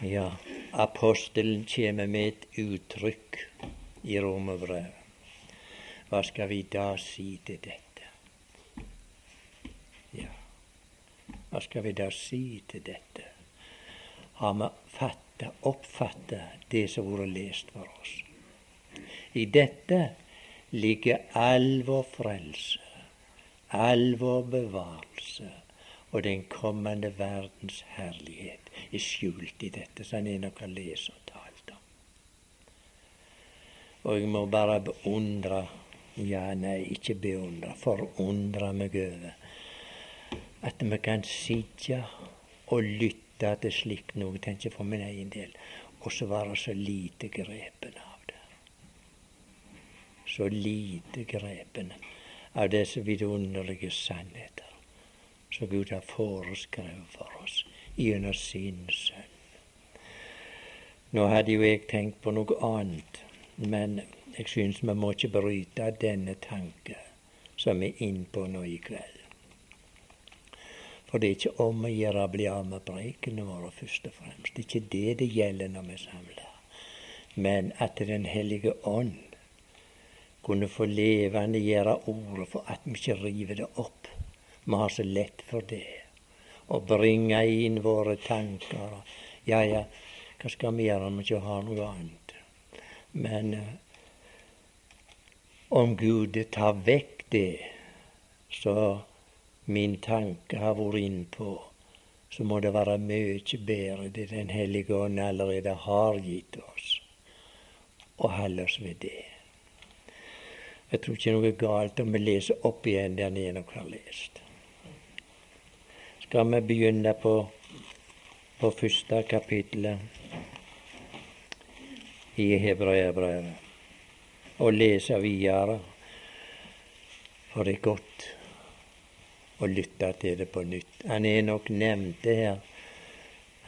Ja, apostelen kommer med et uttrykk i romerbrevet. Hva skal vi da si til dette? Ja, hva skal vi da si til dette? Har vi fatta, oppfatta det som har vært lest for oss? I dette ligger all vår frelse, all vår bevarelse og den kommende verdens herlighet er skjult i dette, som en nok kan lese og talt om. Og jeg må bare beundre ja, nei, ikke beundre, forundre meg over at vi kan sitte og lytte til slikt noe, tenker for min egen del, og så være så lite grepen av det. Så lite grepen av disse vidunderlige sannheter som Gud har foreskrevet for gjennom sin sønn. Nå hadde jo jeg tenkt på noe annet, men jeg syns vi må ikke bryte denne tanke som vi er innpå nå i kveld. For det er ikke om å gjøre å bli av med preikene våre, først og fremst. Det er ikke det det gjelder når vi samler. Men at Den hellige ånd kunne få levende gjøre ordet for at vi ikke river det opp. Vi har så lett for det. Å bringe inn våre tanker. Ja, ja, hva skal vi gjøre om vi ikke har noe annet? Men uh, om Gud tar vekk det så min tanke har vært innpå, så må det være mye bedre det Den hellige ånd allerede har gitt oss, og holde oss ved det. Jeg tror ikke noe galt om vi leser opp igjen det han har lest. Skal vi begynne på, på første kapittelet i Hebreabrevet? og lese videre. For det er godt å lytte til det på nytt. Han er nok nevnt det her.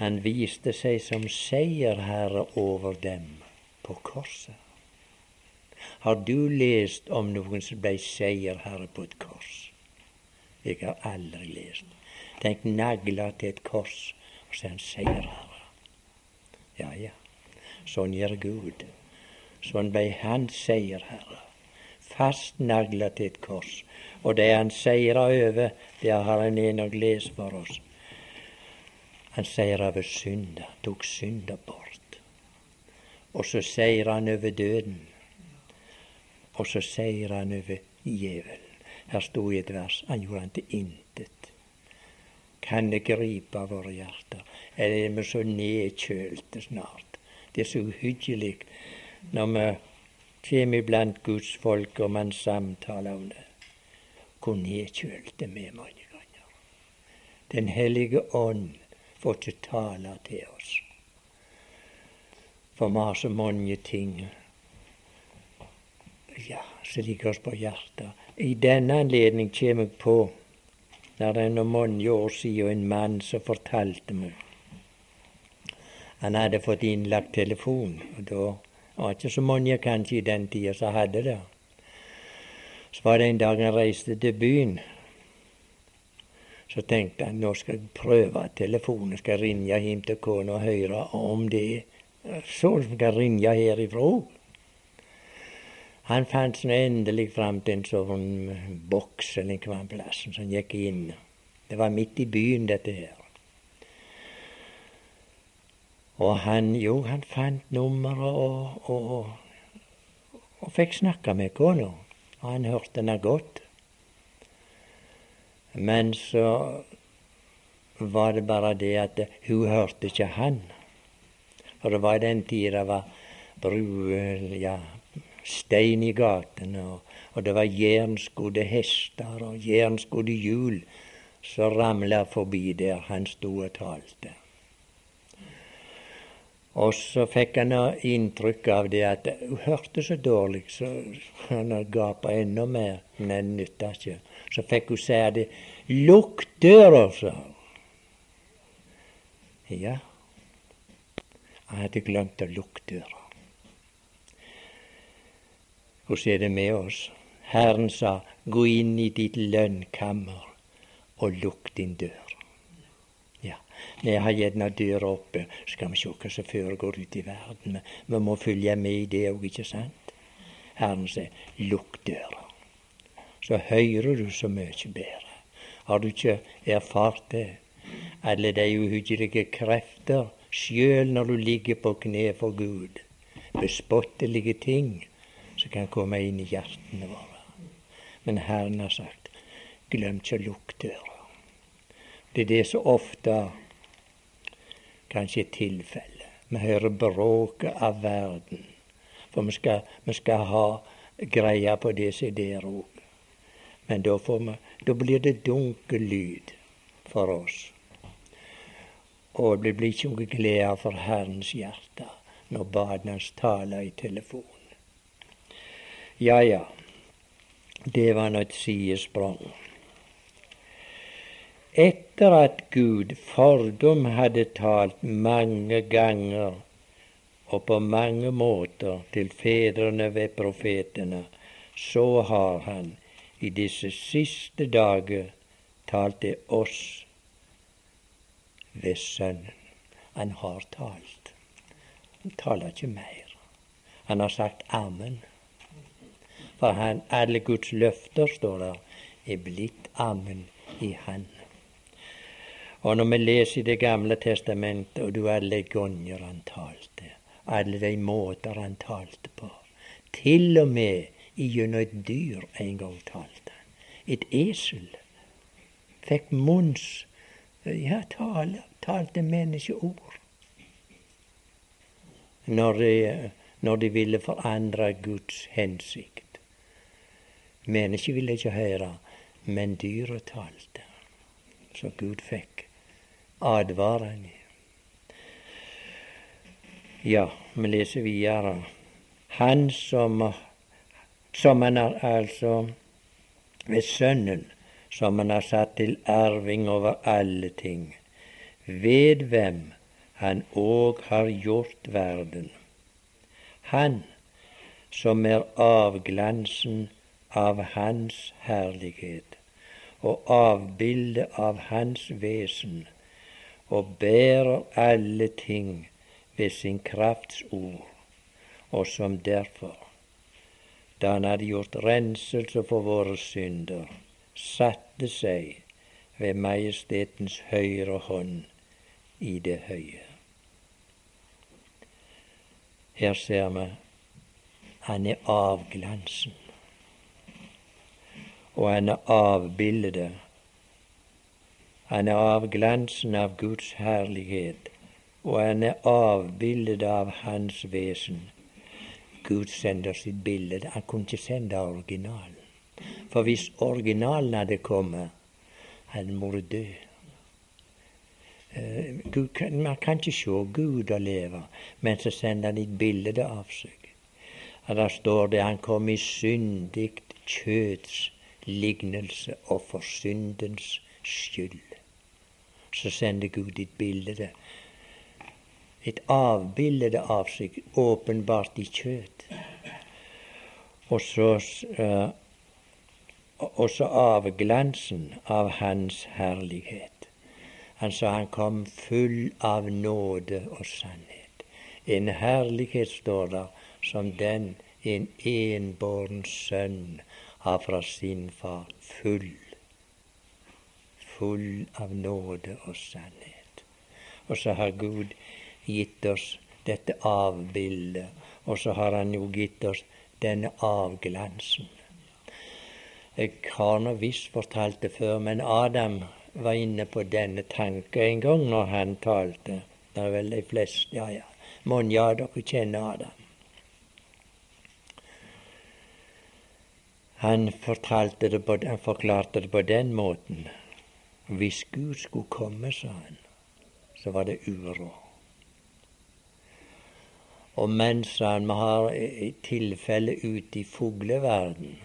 Han viste seg som seierherre over dem på korset. Har du lest om noen som ble seierherre på et kors? Jeg har aldri lest. Tenk nagla til et kors, og så er han seierherre. Ja, ja. Sånn gjør Gud. Sånn ble han seierherre, fastnagla til et kors. Og det han seira over, det har han en og lest for oss. Han seira over synda, tok synda bort. Og så seira han over døden. Og så seira han over djevelen. Her sto i et vers han gjorde han til intet. Kan det gripe våre hjerter? Eller er vi så nedkjølte snart? Det er så uhyggelig når vi kommer iblant Guds folk og man samtaler om det. Hvor nedkjølte vi mange ganger. Den hellige ånd får ikke tale til oss. For vi har så mange ting ja, som ligger oss på hjertet. I denne anledning kommer jeg på der er nå mange år siden en mann som fortalte meg Han hadde fått innlagt telefon. og da var ikke så mange kanskje i den tida som hadde det. Så var det en dag han reiste til byen. Så tenkte han nå skal jeg prøve telefonen, skal ringe hjem til kona og høre om det er sånn som kan ringe herifra. Han fant sånn endelig fram til en sånn boks eller en plass som han gikk inn. Det var midt i byen, dette her. Og han jo, han fant nummeret og, og, og, og fikk snakka med kona. Og han hørte henne godt. Men så var det bare det at hun hørte ikke han. For det var den tida det var bru, ja, stein i gatene, og, og det var jernskodde hester og jernskodde hjul som ramla forbi der han sto og talte. Og så fikk han inntrykk av det at hun hørte så dårlig, så han gapa enda mer. Men det nytta ikke. Så fikk hun si det. Lukk døra, sa hun. Ja, han hadde glemt å lukke døra. Hvordan er det med oss? Herren sa, gå inn i ditt lønnkammer og lukk din dør. Ja, Vi har gjerne døra oppe, så skal vi se hva som foregår ute i verden. Vi må følge med i det òg, ikke sant? Herren sier, lukk døra. Så hører du så mye bedre. Har du ikke erfart det? Alle de uhyggelige krefter, sjøl når du ligger på kne for Gud, bespottelige ting som kan komme inn i hjertene våre. Men Herren har sagt, glem ikke å lukke døra. Det er det som ofte kanskje er tilfellet. Vi hører bråket av verden. For vi skal, vi skal ha greie på det som er der òg. Men da, vi, da, blir det dunkel lyd for oss. Og det blir ikke noe glede for Herrens hjerte når baden taler i telefonen. Ja, ja. Det var nå et sidesprang. Etter at Gud fordom hadde talt mange ganger og på mange måter til fedrene ved profetene, så har han i disse siste dager talt til oss ved Sønnen. Han har talt. Han taler ikke mer. Han har sagt amen. For han, alle Guds løfter, står der, er blitt ammen i Han. Og når vi leser i Det gamle testamentet, og du alle ganger han talte, alle de måter han talte på, til og med gjennom et dyr en gang talte han. Et esel fikk munns ja, tale, talte menneskeord. Når de, når de ville forandre Guds hensikt. Mennesket ville ikke høre, men dyret talte. Så Gud fikk advaren. Ja, vi leser videre. Han som, som han er altså ved Sønnen, som han har satt til arving over alle ting, ved hvem han òg har gjort verden. Han som er avglansen av Hans herlighet og avbilde av Hans vesen, og bærer alle ting ved sin krafts ord, og som derfor, da han hadde gjort renselse for våre synder, satte seg ved Majestetens høyre hånd i det høye. Her ser vi han er avglansen og han er avbildet. Han er av glansen av Guds herlighet, og han er avbildet av Hans vesen. Gud sender sitt bilde. Han kunne ikke sende originalen. For hvis originalen hadde kommet, hadde vært død. Uh, man kan ikke se Gud og leve, men så sender han et bilde av seg. Og Der står det han kom i syndig kjøds lignelse og for syndens skyld. Så sender Gud et bilde, et avbilde av seg, åpenbart i kjøtt. Og så, uh, også avglansen av Hans herlighet. Han sa han kom full av nåde og sannhet. En herlighet, står der, som den en enbåren sønn har fra sin far full, full av nåde og sannhet. Og så har Gud gitt oss dette avbildet, og så har Han jo gitt oss denne avglansen. Jeg har nå visst fortalt det før, men Adam var inne på denne tanken en gang når han talte. Det er vel de fleste, ja ja. Mange ja, dere kjenner Adam. Han, det på, han forklarte det på den måten. Hvis Gud skulle komme, sa han, så var det uro. Og mens han vi har tilfelle ute i fugleverden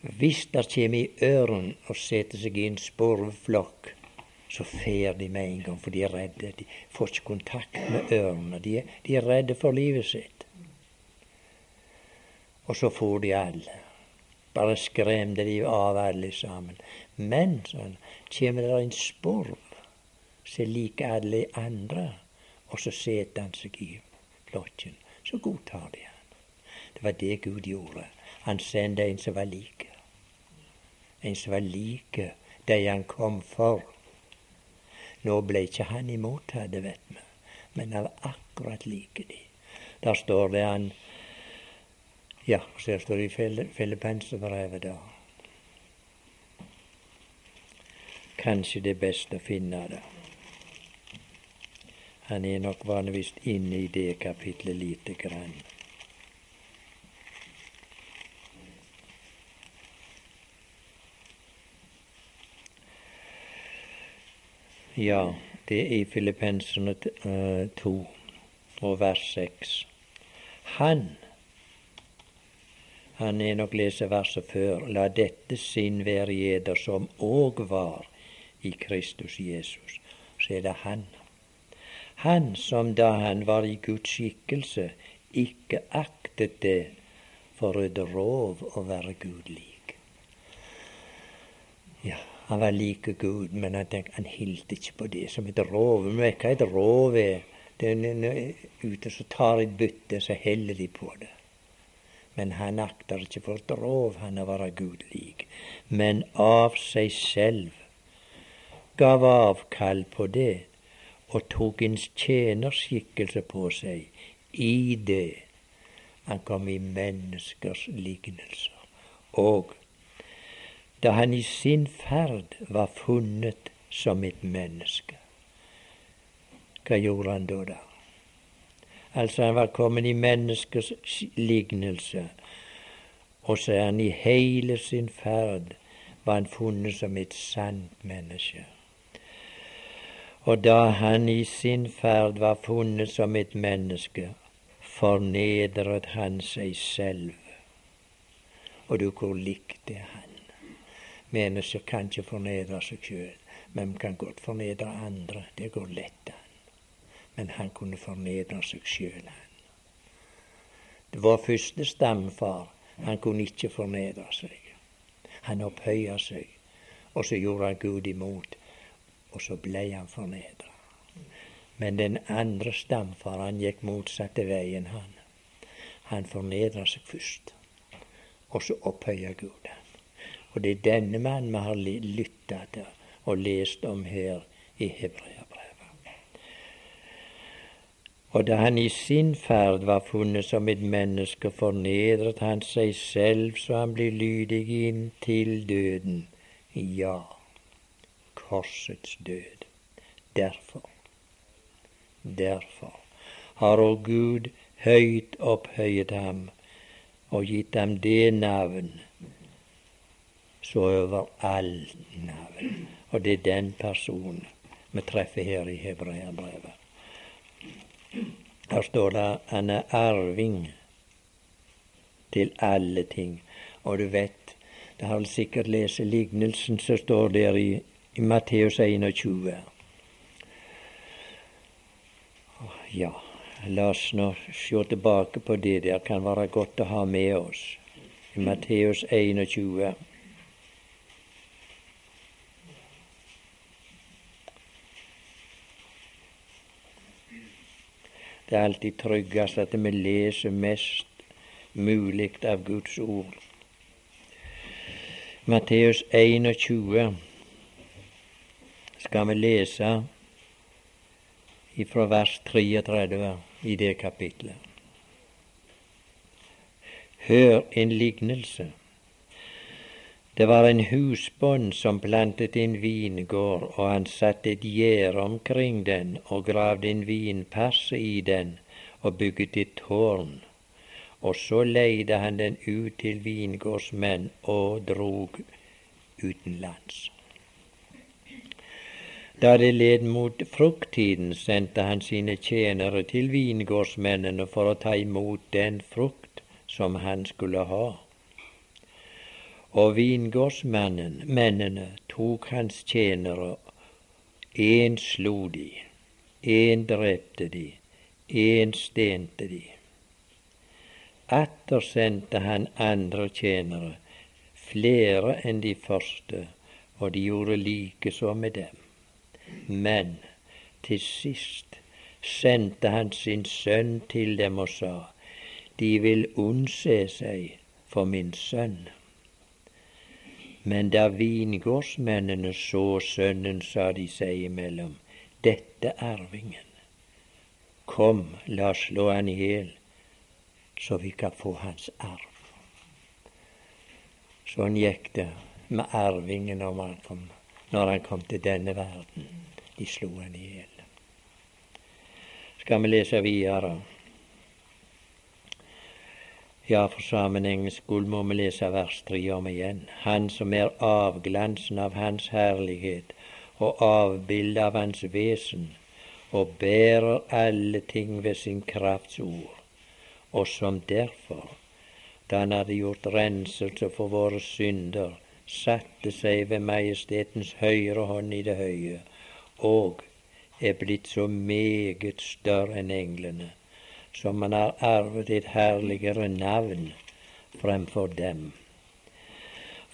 Hvis det kommer i ørn og setter seg i en spurveflokk, så fer de med en gang, for de er redde. De får ikke kontakt med ørnene. De, de er redde for livet sitt. Og så for de alle. Bare skremte de av alle sammen. Men sånn, kommer det en sporv, så liker alle andre, og så setter han seg i flokken. Så godtar de han. Det var det Gud gjorde. Han sendte en som var like. En som var like de han kom for. Nå ble ikke han imot det vet vi, men han var akkurat like de. Der står det han Ja, så står det i Filippenserbrevet, da. Kanskje det er best å finne det. Han er nok vanligvis inne i det kapitlet lite grann. Ja, det er i Filippenserne 2 eh, og vers 6. Han han er nok lese verset før. La dette sinn være i eder som òg var i Kristus Jesus. Så er det Han. Han som da han var i Guds skikkelse, ikke aktet det for et rov å være Gud lik. Ja, han var like Gud, men han tenkte, han hilste ikke på det som et rov. Men hva et rov er? Den er ute som tar et bytte, så heller de på det. Men han akter ikke for drov han å være Gud lik, men av seg selv gav avkall på det og tok en tjenerskikkelse på seg i det han kom i menneskers lignelser. Og da han i sin ferd var funnet som et menneske. Hva gjorde han da? da? Altså, han var kommet i menneskers lignelse, og så er han i hele sin ferd var han funnet som et sant menneske. Og da han i sin ferd var funnet som et menneske, fornedret han seg selv. Og du, hvor likte han? Mennesker kan ikke fornedre seg sjøl, men kan godt fornedre andre. Det går lett an. Men han kunne fornedre seg sjøl. Det var første stamfar. Han kunne ikke fornedre seg. Han opphøya seg, og så gjorde han Gud imot, og så ble han fornedra. Men den andre stamfar, han gikk motsatte veien, han. Han fornedra seg først, og så opphøya Gud. Og det er denne mannen vi har lytta til og lest om her i Hebreabrevet. Og da han i sin ferd var funnet som et menneske, fornedret han seg selv så han ble lydig inn til døden. Ja, korsets død. Derfor, derfor har òg Gud høyt opphøyet ham og gitt ham det navn så over all navn. Og det er den personen vi treffer her i Hebreabrevet. Her står det han er arving til alle ting. Og du vet, det har vel sikkert lest lignelsen som står der i, i Matteus 21. Ja, la oss nå se tilbake på det der. Kan være godt å ha med oss. I Matteus 21. Det er alltid tryggest at vi leser mest mulig av Guds ord. Matteus 21 skal vi lese fra vers 33 i det kapitlet. Hør en lignelse. Det var en husbond som plantet en vingård, og han satte et gjerde omkring den og gravde en vinpasse i den og bygget et tårn. Og så leide han den ut til vingårdsmenn og drog utenlands. Da det led mot frukttiden, sendte han sine tjenere til vingårdsmennene for å ta imot den frukt som han skulle ha. Og vingårdsmennene tok hans tjenere, én slo de, én drepte de, én stente de. Atter sendte han andre tjenere, flere enn de første, og de gjorde likeså med dem. Men til sist sendte han sin sønn til dem og sa, de vil unnse seg for min sønn. Men da vingårdsmennene så sønnen, sa de seg imellom, dette arvingen. Kom, la oss slå han i hjel, så vi kan få hans arv. Sånn gikk det med arvingen når han kom, når han kom til denne verden. De slo han i hjel. Skal vi lese videre? Ja, for sammenhengens skyld må vi lese vers tre om igjen. Han som er avglansen av Hans herlighet og avbildet av Hans vesen, og bærer alle ting ved sin krafts ord, og som derfor, da han hadde gjort renselse for våre synder, satte seg ved Majestetens høyre hånd i det høye, og er blitt så meget større enn englene, som han har arvet et herligere navn fremfor dem.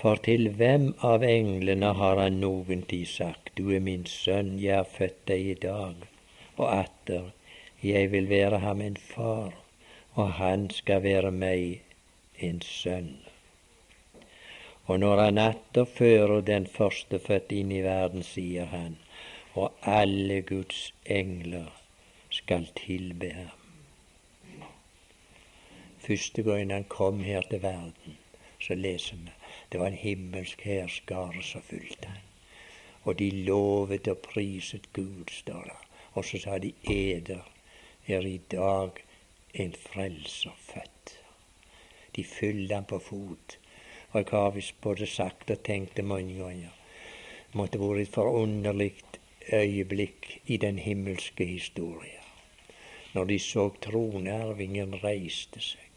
For til hvem av englene har han noen tid sagt, du er min sønn, jeg har født deg i dag, og atter, jeg vil være ham en far, og han skal være meg en sønn. Og når han atter fører den førstefødte inn i verden, sier han, og alle Guds engler skal tilbe ham første gangen han kom her til verden, så leser vi det var en himmelsk hærskare som fulgte han. Og de lovet og priset Gud, står det. Og så sa de eder er i dag en frelser født. De fylte han på fot. Og jeg har visst både sagt og tenkt det mange ganger. Det måtte vært et forunderlig øyeblikk i den himmelske historien når de så tronarvingen reiste seg.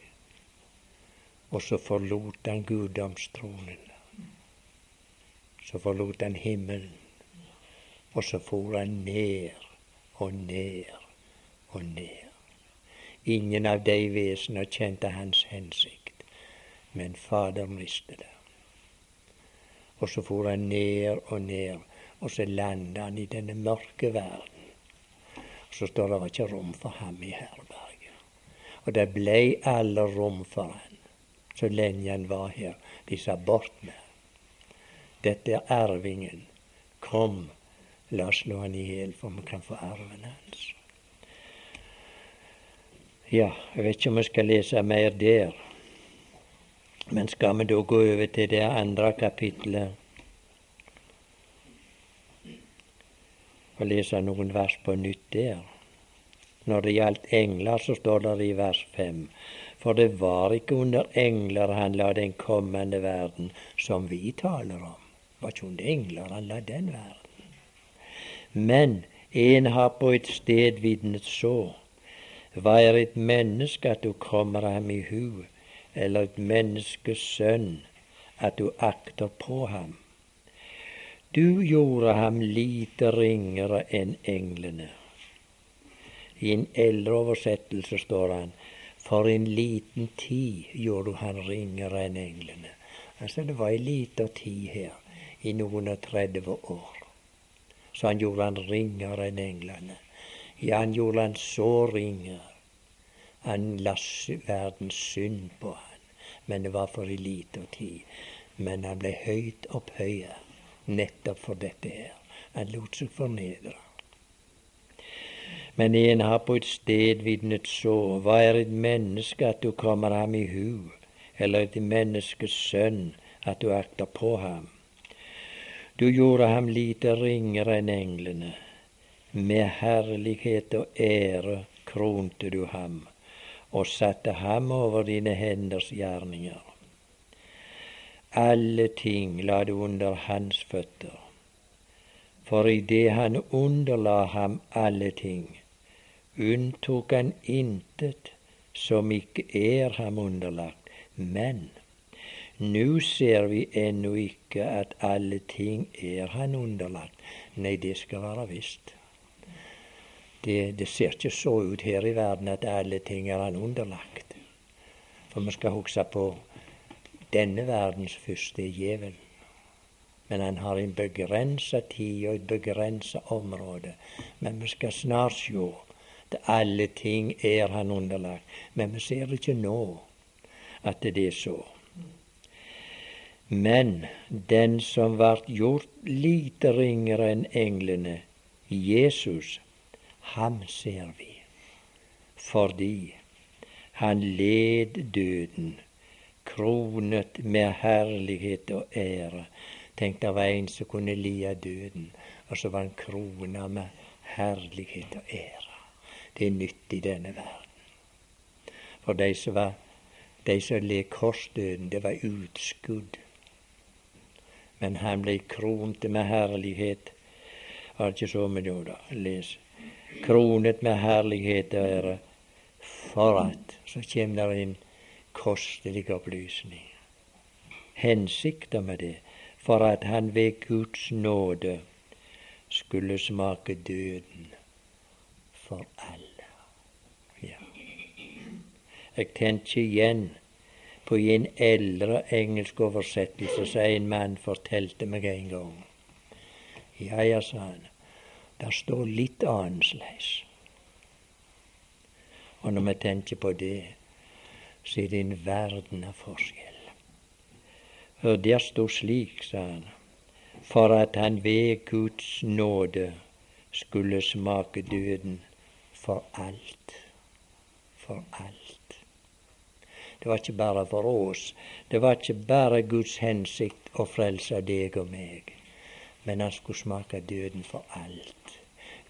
Og så forlot han guddomstronen. Så forlot han himmelen. Og så for han ned og ned og ned. Ingen av de vesener kjente hans hensikt, men Faderen visste det. Og så for han ned og ned, og så landa han i denne mørke verden. Og så står det ikke rom for ham i herberget. Og det blei alle rom for han så lenge han var her. De sa bort med Dette er arvingen. Kom, la oss slå han i hjel, for vi kan få arven hans. Ja, jeg vet ikke om vi skal lese mer der. Men skal vi da gå over til det andre kapitlet og lese noen vers på nytt der? Når det gjaldt engler, så står det i vers fem for det var ikke under engler han la den kommende verden som vi taler om. Det var ikke under engler han la den verden. Men en har på et sted vitnet så. Hva er et menneske at du kommer ham i hu, eller et menneskes sønn at du akter på ham? Du gjorde ham lite ringere enn englene. I en eldre oversettelse står han for en liten tid gjorde han ringere enn englene. Altså Det var ei lita tid her, i noen og 30 år. Så han gjorde han ringere enn englene. Ja, han gjorde han så ringe. Han la verdens synd på han. Men det var for ei lita tid. Men han ble høyt opphøya nettopp for dette her. Han lot seg fornedre. Men en har på et sted vitnet så, hva er et menneske at du kommer ham i hu, eller et menneskes sønn at du akter på ham? Du gjorde ham lite ringere enn englene. Med herlighet og ære kronte du ham, og satte ham over dine henders gjerninger. Alle ting la du under hans føtter, for i det han underla ham alle ting, unntok han intet som ikke er ham underlagt. Men nå ser vi ennå ikke at alle ting er han underlagt. Nei, det skal være visst. Det, det, ser ikke så ut her i verden at alle ting er han underlagt. For vi skal huske på denne verdens første djevel. Men han har en begrensa tid og et begrensa område. Men vi skal snart se alle ting er han underlagt. Men vi ser ikke nå at det er så. Men den som vart gjort lite ringere enn englene, Jesus, ham ser vi, fordi han led døden, kronet med herlighet og ære. Tenk, det var en som kunne lide døden, og så var han krona med herlighet og ære. Det er nytt i denne verden. For de som var de som led korsdøden, det var utskudd men han ble kronet med herlighet. Var det ikke så det da, les. Kronet med herlighet og ære, for at Så kommer det en kostelig opplysning. Hensikta med det, for at han ved Guds nåde skulle smake døden for alle. Ja. Jeg tenker igjen på i en eldre engelsk oversettelse som en mann fortalte meg en gang. Ja, ja, sa han, der står litt annerledes. Og når vi tenker på det, så er det en verden av forskjell. For der står slik, sa han, for at han ved Guds nåde skulle smake døden for alt. For alt. Det var ikke bare for oss. Det var ikke bare Guds hensikt å frelse deg og meg. Men han skulle smake døden for alt.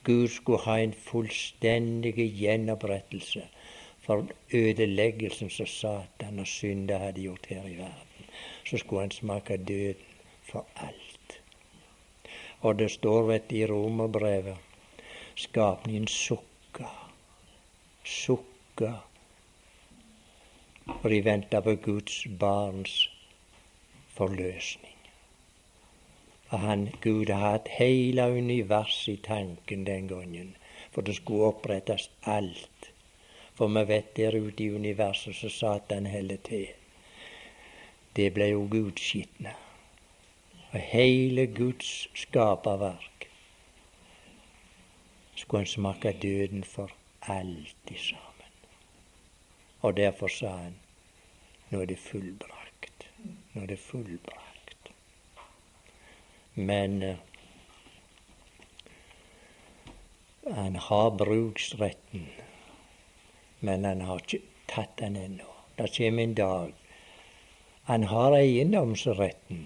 Gud skulle ha en fullstendig gjenopprettelse for ødeleggelsen som Satan og synder hadde gjort her i verden. Så skulle han smake døden for alt. Og det står vet i romerbrevet skapningen sukka, sukka og de venta på Guds barns forløsning. For han, Gud har hatt hele universet i tanken den gangen, for det skulle opprettes alt. For vi vet der ute i universet så Satan heller til. Det ble jo gudskitna. Og hele Guds skaperverk skulle han smake døden for alltid sammen. Og derfor sa han nå er det fullbrakt. Nå er det fullbrakt. Men uh, han har bruksretten, men han har ikke tatt den ennå. Det kommer en dag. Han har eiendomsretten.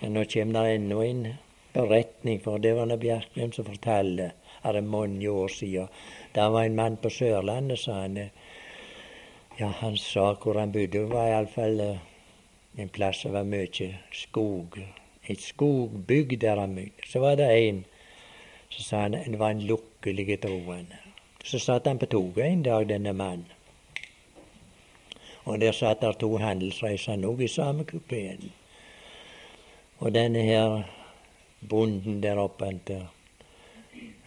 Nå kommer det ennå en beretning, for det var Bjerkreim som fortalte er det mange år siden. Det var en mann på Sørlandet, sa han. Ja, han sa hvor han bodde. Det var iallfall uh, en plass som var mye skog. Et skogbygg der han bodde. Så var det en så sa han det var en lukkelig troende. Så satt han på toget en dag, denne mannen. Og der satt der to handelsreisende òg i samme kupeen. Og denne her bonden der oppe han, der,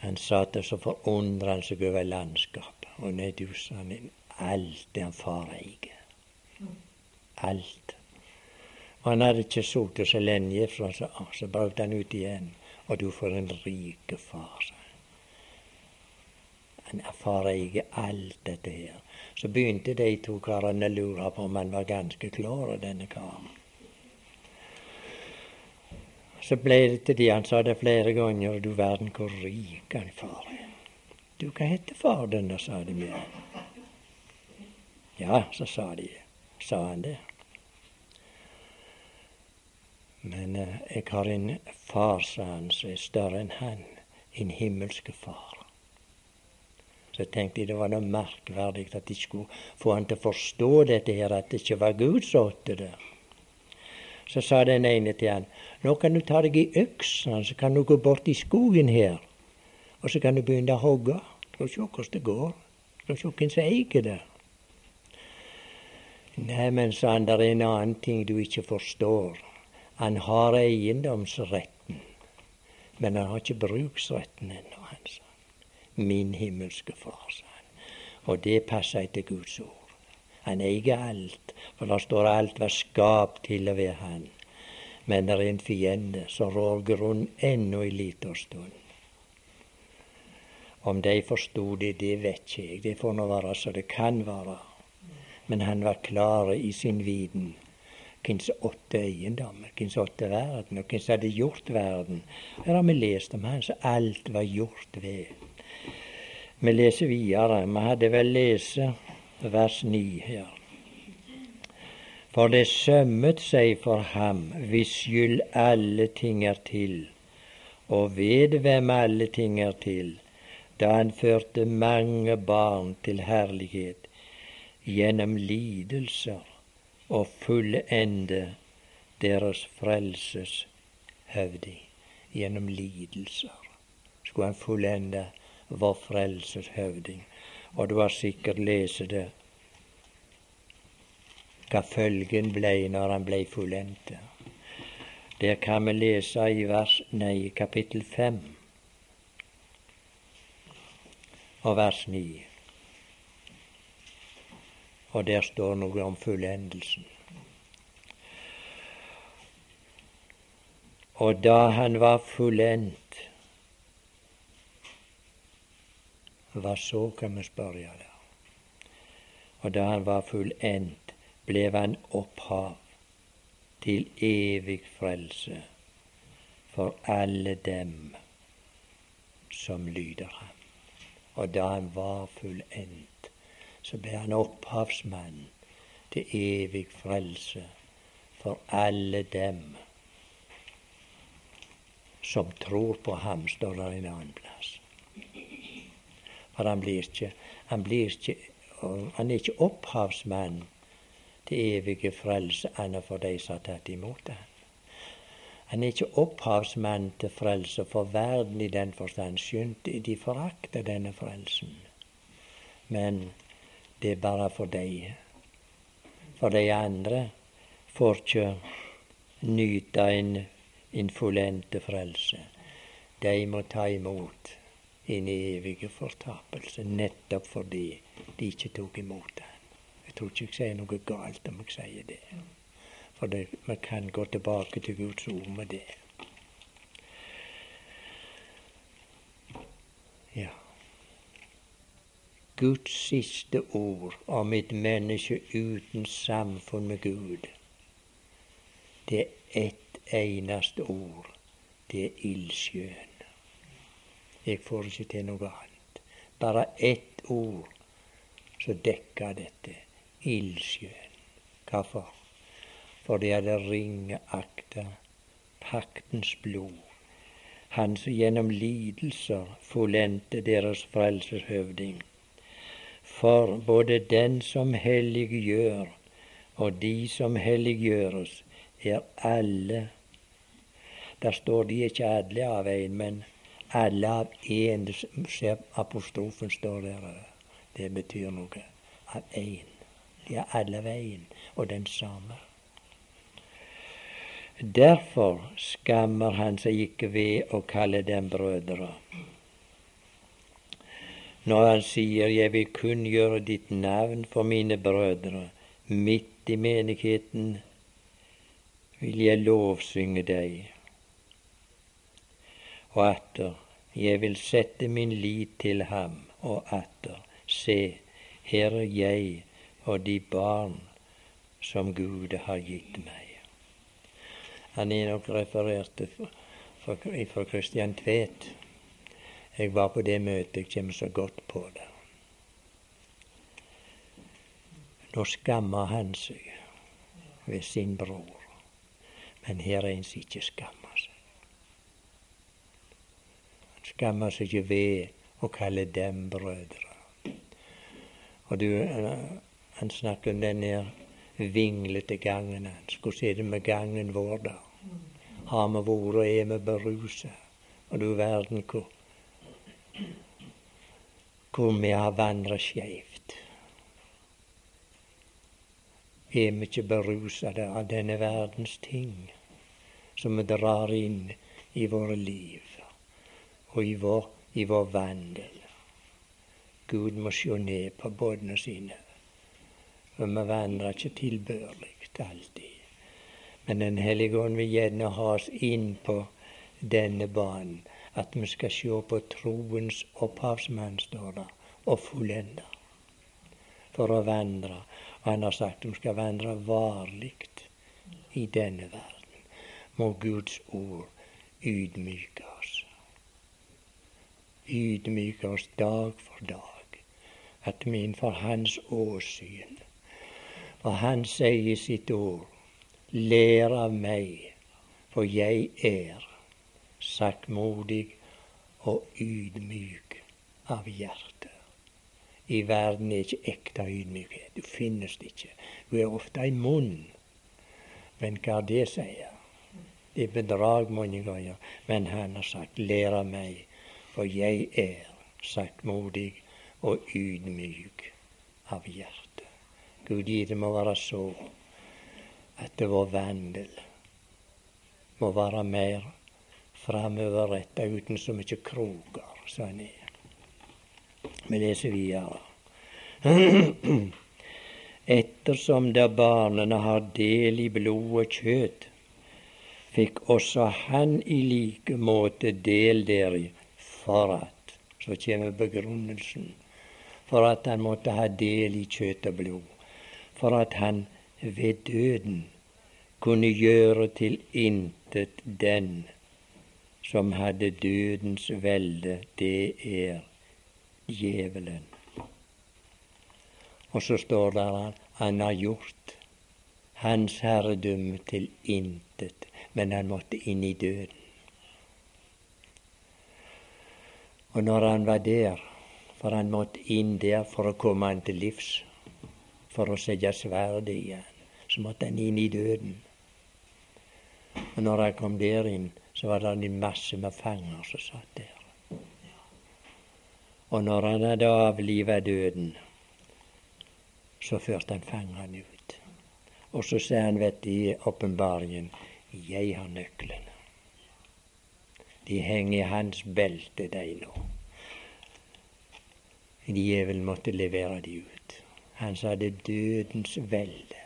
han satt og så forundra seg over landskapet. Og nei, du, sa han, alt det han far eier. Alt. Og han hadde ikke sittet så lenge, for så, så brøt han ut igjen. Og du får en rike far, sa. Han far eier alt dette her. Så begynte de to karene å lure på om han var ganske klar, denne karen. Så ble det til de han sa det flere ganger, du verden hvor rik han far er. Du, hva heter far din, sa de med. Ja, så sa de, sa han det. Men eh, jeg har en far, sa han, som er større enn han. En himmelske far. Så tenkte jeg det var noe merkverdig at de skulle få han til å forstå dette her, at det ikke var Gud som åtte det. Så sa den ene til han, nå kan du ta deg i øksa, så kan du gå bort i skogen her, og så kan du begynne å hogge. Skal se hvordan det går. Skal se hvem som eier det. Nei, men sa han, det er en annen ting du ikke forstår. Han har eiendomsretten, men han har ikke bruksretten ennå, han sa. Min himmelske Far, sa han. Og det passer etter Guds ord. Han eier alt, for det står alt var skapt til og ved han. Men det er en fiende som rår grunn ennå en liten stund. Om de forsto det, det vet ikke jeg. Det får nå være så det kan være. Men han var klar i sin viten hvem som åtte eiendommer, hvem som åtte verden, og hvem som hadde gjort verden. Her har vi lest om han som alt var gjort ved. Vi leser videre. Vi hadde vel lest vers 9 her. For det sømmet seg for ham hvis skyld alle ting er til, og ved hvem alle ting er til, da han førte mange barn til herlighet gjennom lidelser og fullende deres frelses høvding gjennom lidelser. Skulle han fullende vår frelses høvding. Og du har sikkert lest det, hva følgen blei når han blei fullendt. Der kan vi lese i vers, nei, kapittel 5 og vers 9. Og der står noe om fullendelsen. Og da han var fullendt, hva så, kan vi spørre der. Og da han var fullendt, ble han opphav til evig frelse for alle dem som lyder ham. Og da han var fullendt, så ble han opphavsmann til evig frelse for alle dem som tror på ham, står der en annen plass. For han blir ikke, han blir ikke han er ikke opphavsmann til evige frelse annet for de som har tatt imot ham. Han er ikke opphavsmann til frelse for verden i den forstand, skjønt de forakter denne frelsen. Men det er bare for de. For de andre får ikke nyte en, en fullendte frelse. De må ta imot en evig fortapelse, nettopp fordi de ikke tok imot ham. Jeg tror ikke jeg sier noe galt om jeg sier det. For det, vi kan gå tilbake til Guds ord med det. Ja. Guds siste ord om et menneske uten samfunn med Gud, det er ett eneste ord. Det er ildsjøen. Jeg får ikke til noe annet. Bare ett ord som dekker dette. Ildsjøen. Hvorfor? Fordi det ringeakta paktens blod. Han som gjennom lidelser fullendte deres frelseshøvding. For både den som helliggjør, og de som helliggjøres, er alle Der står de ikke alle av en, men alle av én. Apostrofen står der. Det betyr noe. Av én. De er alle én og den samme. Derfor skammer han seg ikke ved å kalle dem brødre. Når han sier 'Jeg vil kunngjøre ditt navn for mine brødre', midt i menigheten vil jeg lovsynge deg. Og atter jeg vil sette min lit til ham, og atter, se, her er jeg og de barn som Gud har gitt meg. Han er nok referert fra Kristian Tvedt. Jeg var på det møtet, jeg kommer så godt på det. Nå skammer han seg ved sin bror, men her er en som ikke skammer seg skammer seg ikke ved å kalle dem brødre. Og du, eh, han snakker om den der vinglete gangen hans. Hvordan er det med gangen vår, da? Har vi vært og er vi berusa? Og du verden hvor, hvor vi har vandret skeivt. Er vi ikke berusa av denne verdens ting som vi drar inn i våre liv? Og i vår, i vår vandel. Gud må sjå ned på båtene sine For vi vandrer ikke tilbørlig alltid. Men Den hellige ånd vil gjerne ha oss inn på denne banen. At vi skal se på troens opphavsmann, står det, og fullende. For å vandre. Og han har sagt vi skal vandre varlig i denne verden. Må Guds ord ydmyke. Ydmyke oss dag for dag. At vi innenfor Hans åsyn Og Han sier i sitt ord Lær av meg, for jeg er saktmodig og ydmyk av hjerte. I verden er ikke ekte ydmykhet. Du finnes det ikke. Du er ofte i munn. Men hva det sier? Det er bedrag mange ganger. Men han har sagt, lær av meg, for jeg er saktmodig og ydmyk av hjerte. Gud gi det må være så at vår vandel må være mer framoverretta uten så mye kroker som han er. Vi leser videre. Ettersom da barna har del i blod og kjøtt, fikk også han i like måte del deri, for at Så kommer begrunnelsen. For at han måtte ha del i kjøtt og blod. For at han ved døden kunne gjøre til intet den som hadde dødens velde, det er djevelen. Og så står det at han har gjort hans herredømme til intet, men han måtte inn i døden. Og når han var der, for han måtte inn der for å komme han til livs, for å sette sverdet i han. Så måtte han inn i døden. Og når han kom der inn, så var det en masse med fanger som satt der. Og når han hadde avliva døden, så førte han fangene ut. Og så sa han, vet du, i åpenbaringen, jeg har nøklene. De henger i hans belte, de nå. Djevelen måtte levere de ut. Han sa det dødens velde.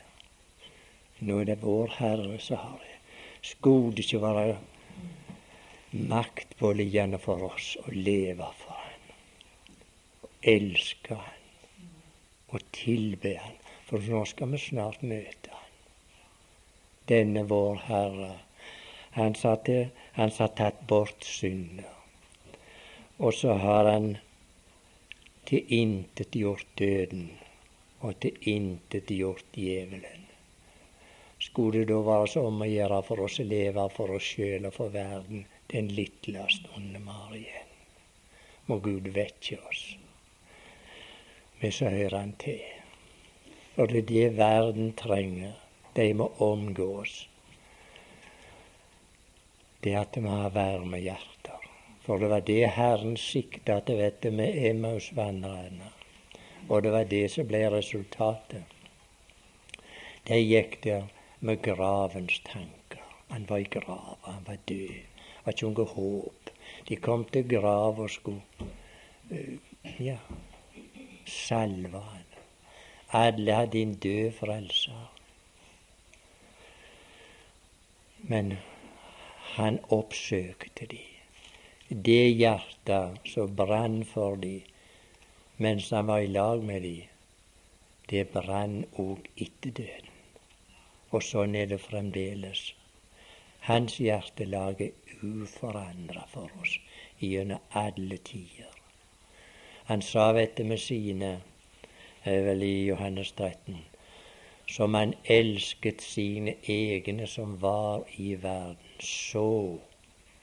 Nå er det vår Herre som har det. Skulle det ikke være maktpåliggende for oss å leve for Han, å elske Han og tilbe Han, for nå skal vi snart møte Han. Denne vår Herre, han har tatt bort synder. Og så har han tilintetgjort døden og tilintetgjort djevelen. Skulle det da være så om å gjøre for oss å leve for oss sjøl og for verden den lille stunden vi har igjen? Må Gud vekke oss. Men så hører Han til. For det er det verden trenger. De må omgås. Det at vi har varme hjerter. For det var det Herren sikta til, du, med Emmausvandrerne. Og det var det som ble resultatet. De gikk der med gravens tanker. Han var i grava, han var død. Det var ikke noe håp. De kom til grava og skulle uh, ja, salve han. Alle hadde en død frelser. Men han oppsøkte de. Det hjertet som brann for de, mens han var i lag med de, det brann òg etter døden. Og sånn er det fremdeles. Hans hjertelag er uforandra for oss gjennom alle tider. Han sa dette med sine, vel i Johannes 13, som han elsket sine egne som var i verden, så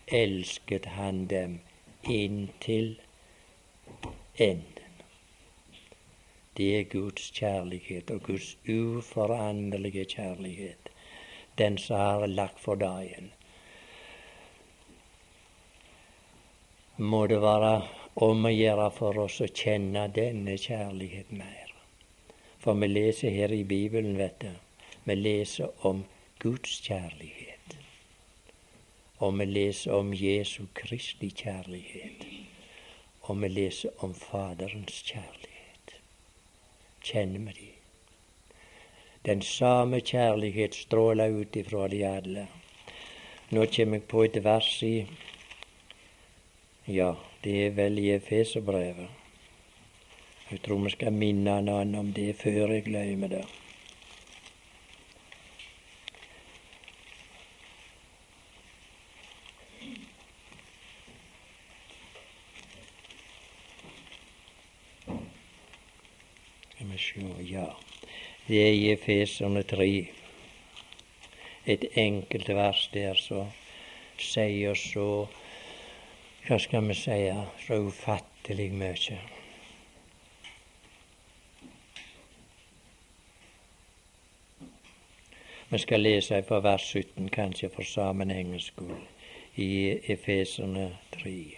elsket han dem inntil enden. Det er Guds kjærlighet og Guds uforanderlige kjærlighet. Den som har lagt for dagen. Må det være om å gjøre for oss å kjenne denne kjærlighet mer. For vi leser her i Bibelen, vet du, vi leser om Guds kjærlighet. Og vi leser om Jesu Kristi kjærlighet. Og vi leser om Faderens kjærlighet. Kjenner vi de? Den samme kjærlighet stråler ut ifra de alle. Nå kommer jeg på et vers i Ja, det er vel i Efeserbrevet. Jeg tror vi skal minne han om det før jeg glemmer det. Sjå, ja. Det er i Efeserne 3. Et enkelt vers der som sier så Hva skal vi si så ufattelig mye. Vi skal lese fra vers 17, kanskje for sammenhengens skyld, i Efeserne 3.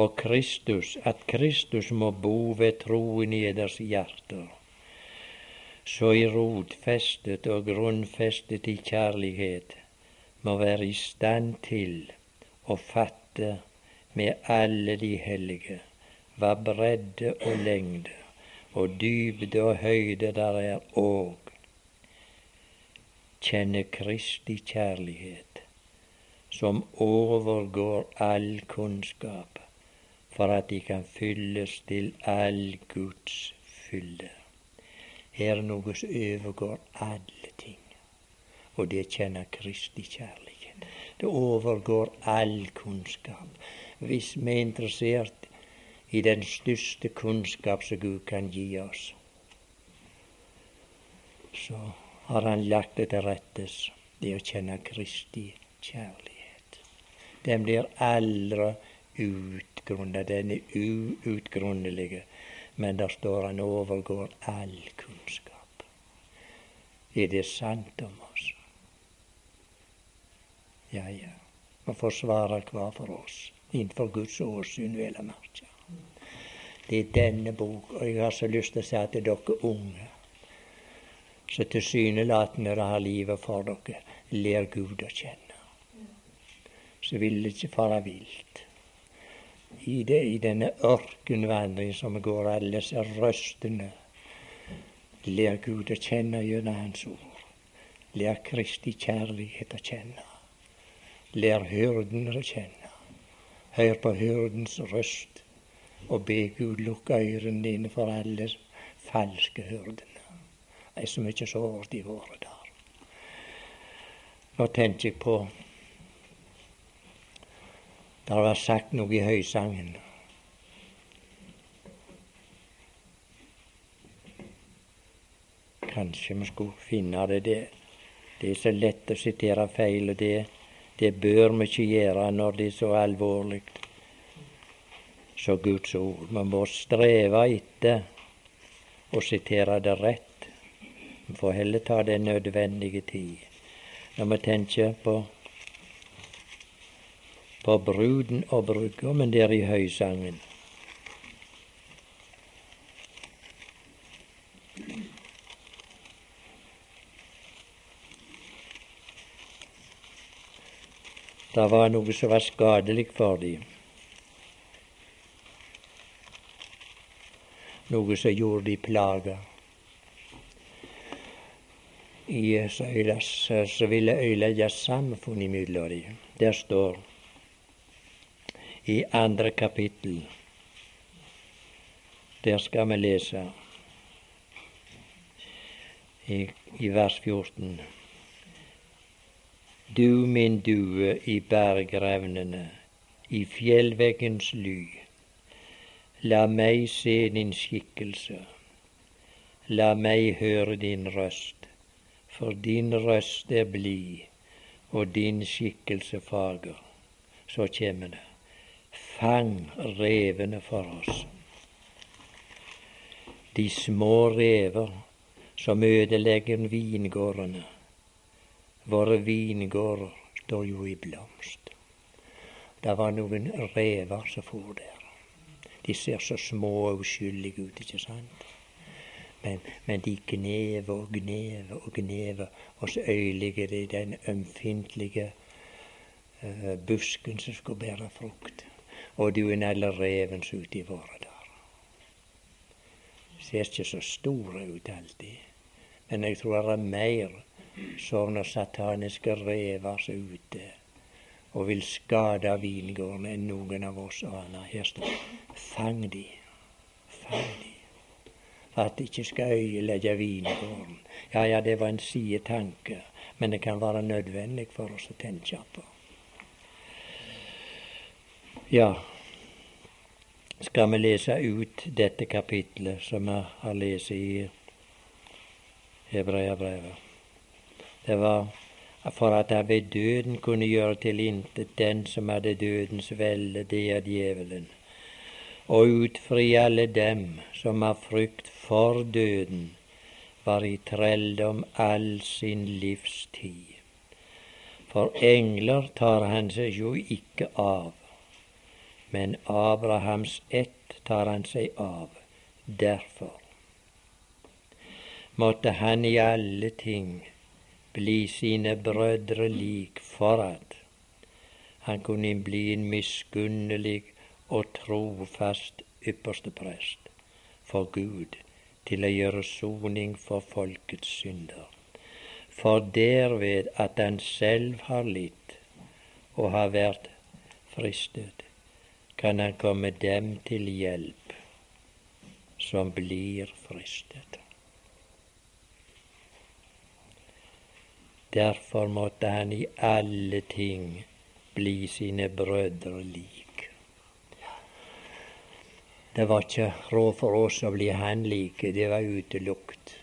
Og Kristus, at Kristus må bo ved troen i eders hjerter, så i rotfestet og grunnfestet i kjærlighet må være i stand til å fatte med alle de hellige hva bredde og lengde og dybde og høyde der er òg. Kjenne Kristi kjærlighet, som overgår all kunnskap, for at de kan fylles til all Guds fylde. Her er noe som overgår alle ting, og det kjenner Kristi kjærlighet. Det overgår all kunnskap. Hvis vi er interessert i den største kunnskap som Gud kan gi oss. Så har Han lagt det til rettes, det å kjenne Kristi kjærlighet. Den blir aldri utgrunnet, den er uutgrunnelig, men der står Han overgår all kunnskap. Er det sant om oss? Ja, ja. Vi får svare hver for oss innenfor Guds åsyn, vel å merke. Det er denne bok, og jeg har så lyst til å si til dere unge så tilsynelatende har livet for dere, ler Gud å kjenne. Så vil det ikke fare vilt. I, det, I denne ørkenvandring som går, alle disse røstene, Lær Gud å kjenne gjennom Hans ord. Lær Kristi kjærlighet å kjenne. Lær hyrden å kjenne. Hør på hyrdens røst og be Gud lukke ørene dine for alle falske hyrdene. Det er så mye sårt i våre dager. Nå tenker jeg på Det var sagt noe i høysangen. Kanskje vi skulle finne det. Det, det er så lett å sitere feil, og det, det bør vi ikke gjøre når det er så alvorlig så Guds ord. Man må streve etter å sitere det rett. Vi får heller ta den nødvendige tid. Når vi tenker på, på bruden og brudgommen der i høysangen. Det var noe som var skadelig for dem. noe som gjorde de plaga. I så ville øylegge samfunn imellom dem. Der står i andre kapittel Der skal vi lese i, i vers 14. Du min due i bergrevnene, i fjellveggens ly. La meg se din skikkelse. La meg høre din røst, for din røst er blid, og din skikkelse fager. Så kjem det. Fang revene for oss. De små rever som ødelegger vingårdene. Våre vingårder står jo i blomst. Det var noen rever som for der. De ser så små og uskyldige ut, ikke sant? Men, men de gnever og gnever og gnever, og så øyeligger de den ømfintlige uh, busken som skulle bære frukt. Og du er alle revens ute i våre dager. ser ikke så store ut alltid. Men jeg tror det er mer sånne sataniske rever er ute og vil skade vingården enn noen av oss aner. Her står fang de, fang de. For at de ikke skal øyelegge vingården. Ja, ja, det var en sidetanke, men det kan være nødvendig for oss å tenke på. Ja, skal vi lese ut dette kapitlet som vi har lest i Hebreabrevet. Det var for at han ved døden kunne gjøre til intet den som hadde dødens velde, det er djevelen, og utfri alle dem som av frykt for døden var i trelldom all sin livstid. For engler tar han seg jo ikke av, men Abrahams ett tar han seg av. Derfor måtte han i alle ting bli sine brødre lik for at han kunne bli en miskunnelig og trofast ypperste prest for Gud til å gjøre soning for folkets synder. For derved at han selv har litt og har vært fristet, kan han komme dem til hjelp som blir fristet. Derfor måtte han i alle ting bli sine brødre lik. Det var ikke råd for oss å bli han like, det var utelukt.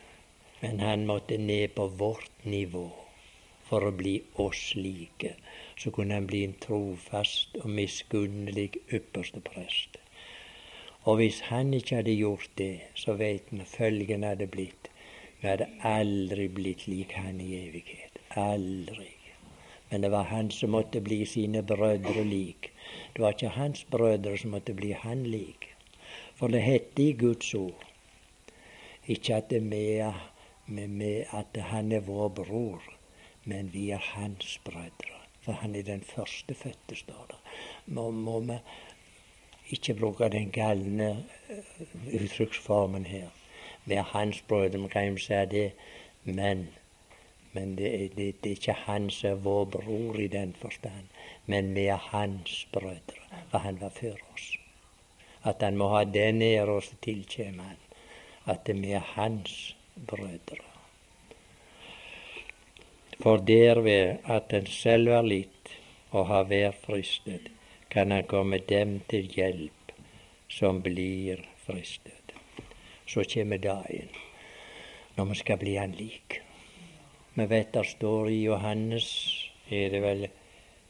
Men han måtte ned på vårt nivå for å bli oss like så kunne han bli en trofast og miskunnelig ypperste prest. Og hvis han ikke hadde gjort det, så veit vi følgen hadde blitt. Vi hadde aldri blitt lik han i evighet. Aldri. Men det var han som måtte bli sine brødre lik. Det var ikke hans brødre som måtte bli han lik. For det heter i Guds ord ikke at, det er, at han er vår bror, men vi er hans brødre for han er den førstefødte, står det. Må, må vi ikke bruke den galne uh, uttrykksformen her. Er hans brødre, vi kan si det, men, men det, det, det, er ikke han som er vår bror i den forstand. Men vi er hans brødre, for han var før oss. At han må ha den ære som tilkommer han, at vi er hans brødre. For derved at en selv er litt og har vært fristet, kan han komme dem til hjelp som blir fristet. Så kommer dagen når vi skal bli han lik. Vi vet det står i Johannes, er det vel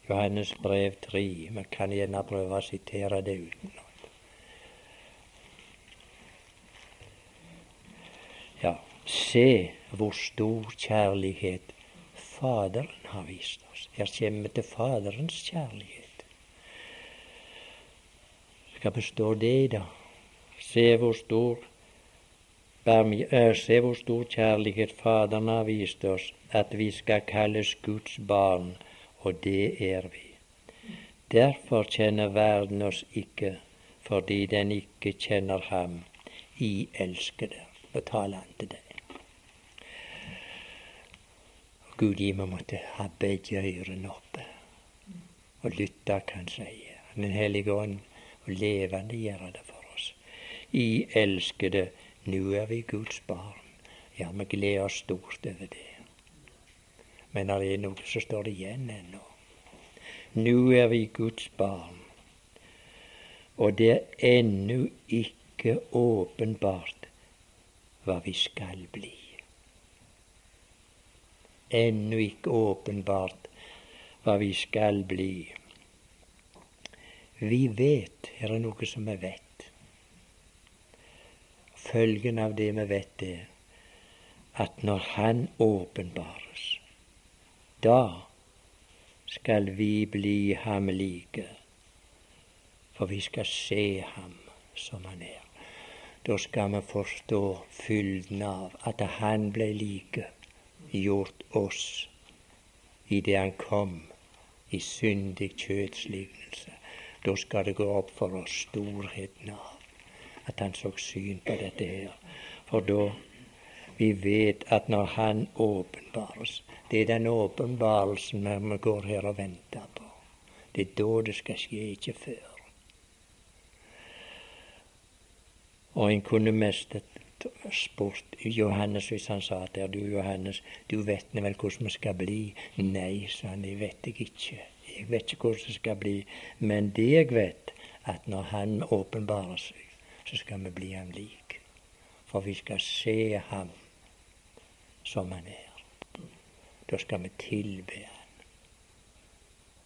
Johannes brev 3. Vi kan gjerne prøve å sitere det utenat. Ja, se hvor stor kjærlighet Faderen har vist oss. Vi til Faderens kjærlighet. Skal bestå det, da? Se hvor stor Se hvor stor kjærlighet Faderen har vist oss, at vi skal kalles Guds barn, og det er vi. Derfor kjenner verden oss ikke, fordi den ikke kjenner ham. I elskede, betaler han til deg. Gud gi meg måtte ha begge ørene oppe og lytte hva han sier. Den hellige ånd og levende gjøre det for oss. I elskede, nå er vi Guds barn. Ja, vi gleder oss stort over det. Men det er noe som står igjen ennå. Nå er vi Guds barn, og det er ennå ikke åpenbart hva vi skal bli ennå ikke åpenbart hva vi skal bli. Vi vet, er noe som vi vet. Følgen av det vi vet, er at når Han åpenbares, da skal vi bli ham like, for vi skal se ham som han er. Da skal vi forstå fylden av at han ble like gjort oss idet han kom i syndig kjøtslignelse. Da skal det gå opp for oss storheten av at han så syn på dette her. For da vi vet at når Han åpenbares Det er den åpenbarelsen vi går her og venter på. Det er da det skal skje, ikke før. Og en kunne mest spurt Johannes hvis han sa til du Johannes, du vet vel hvordan vi skal bli? Nei, sa han, det vet jeg ikke. Jeg vet ikke hvordan det skal bli. Men det jeg vet, at når Han åpenbarer seg, så skal vi bli ham lik. For vi skal se ham som han er. Da skal vi tilbe han.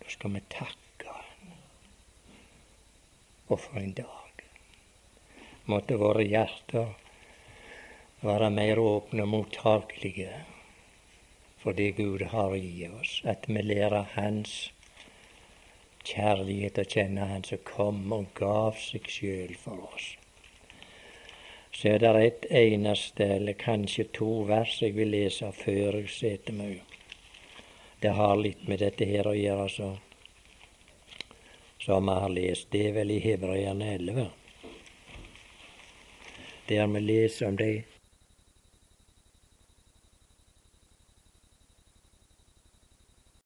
Da skal vi takke han. Og for en dag. Måtte våre hjerter være mer åpne og mottakelige for det Gud har i oss. At vi lærer Hans kjærlighet å kjenne, Han som kom og gav seg sjøl for oss. Så er det et eneste, eller kanskje to vers jeg vil lese før jeg setter meg. Det har litt med dette her å gjøre, så som vi har lest. Det er vel i Hebreerne 11. Der vi leser om de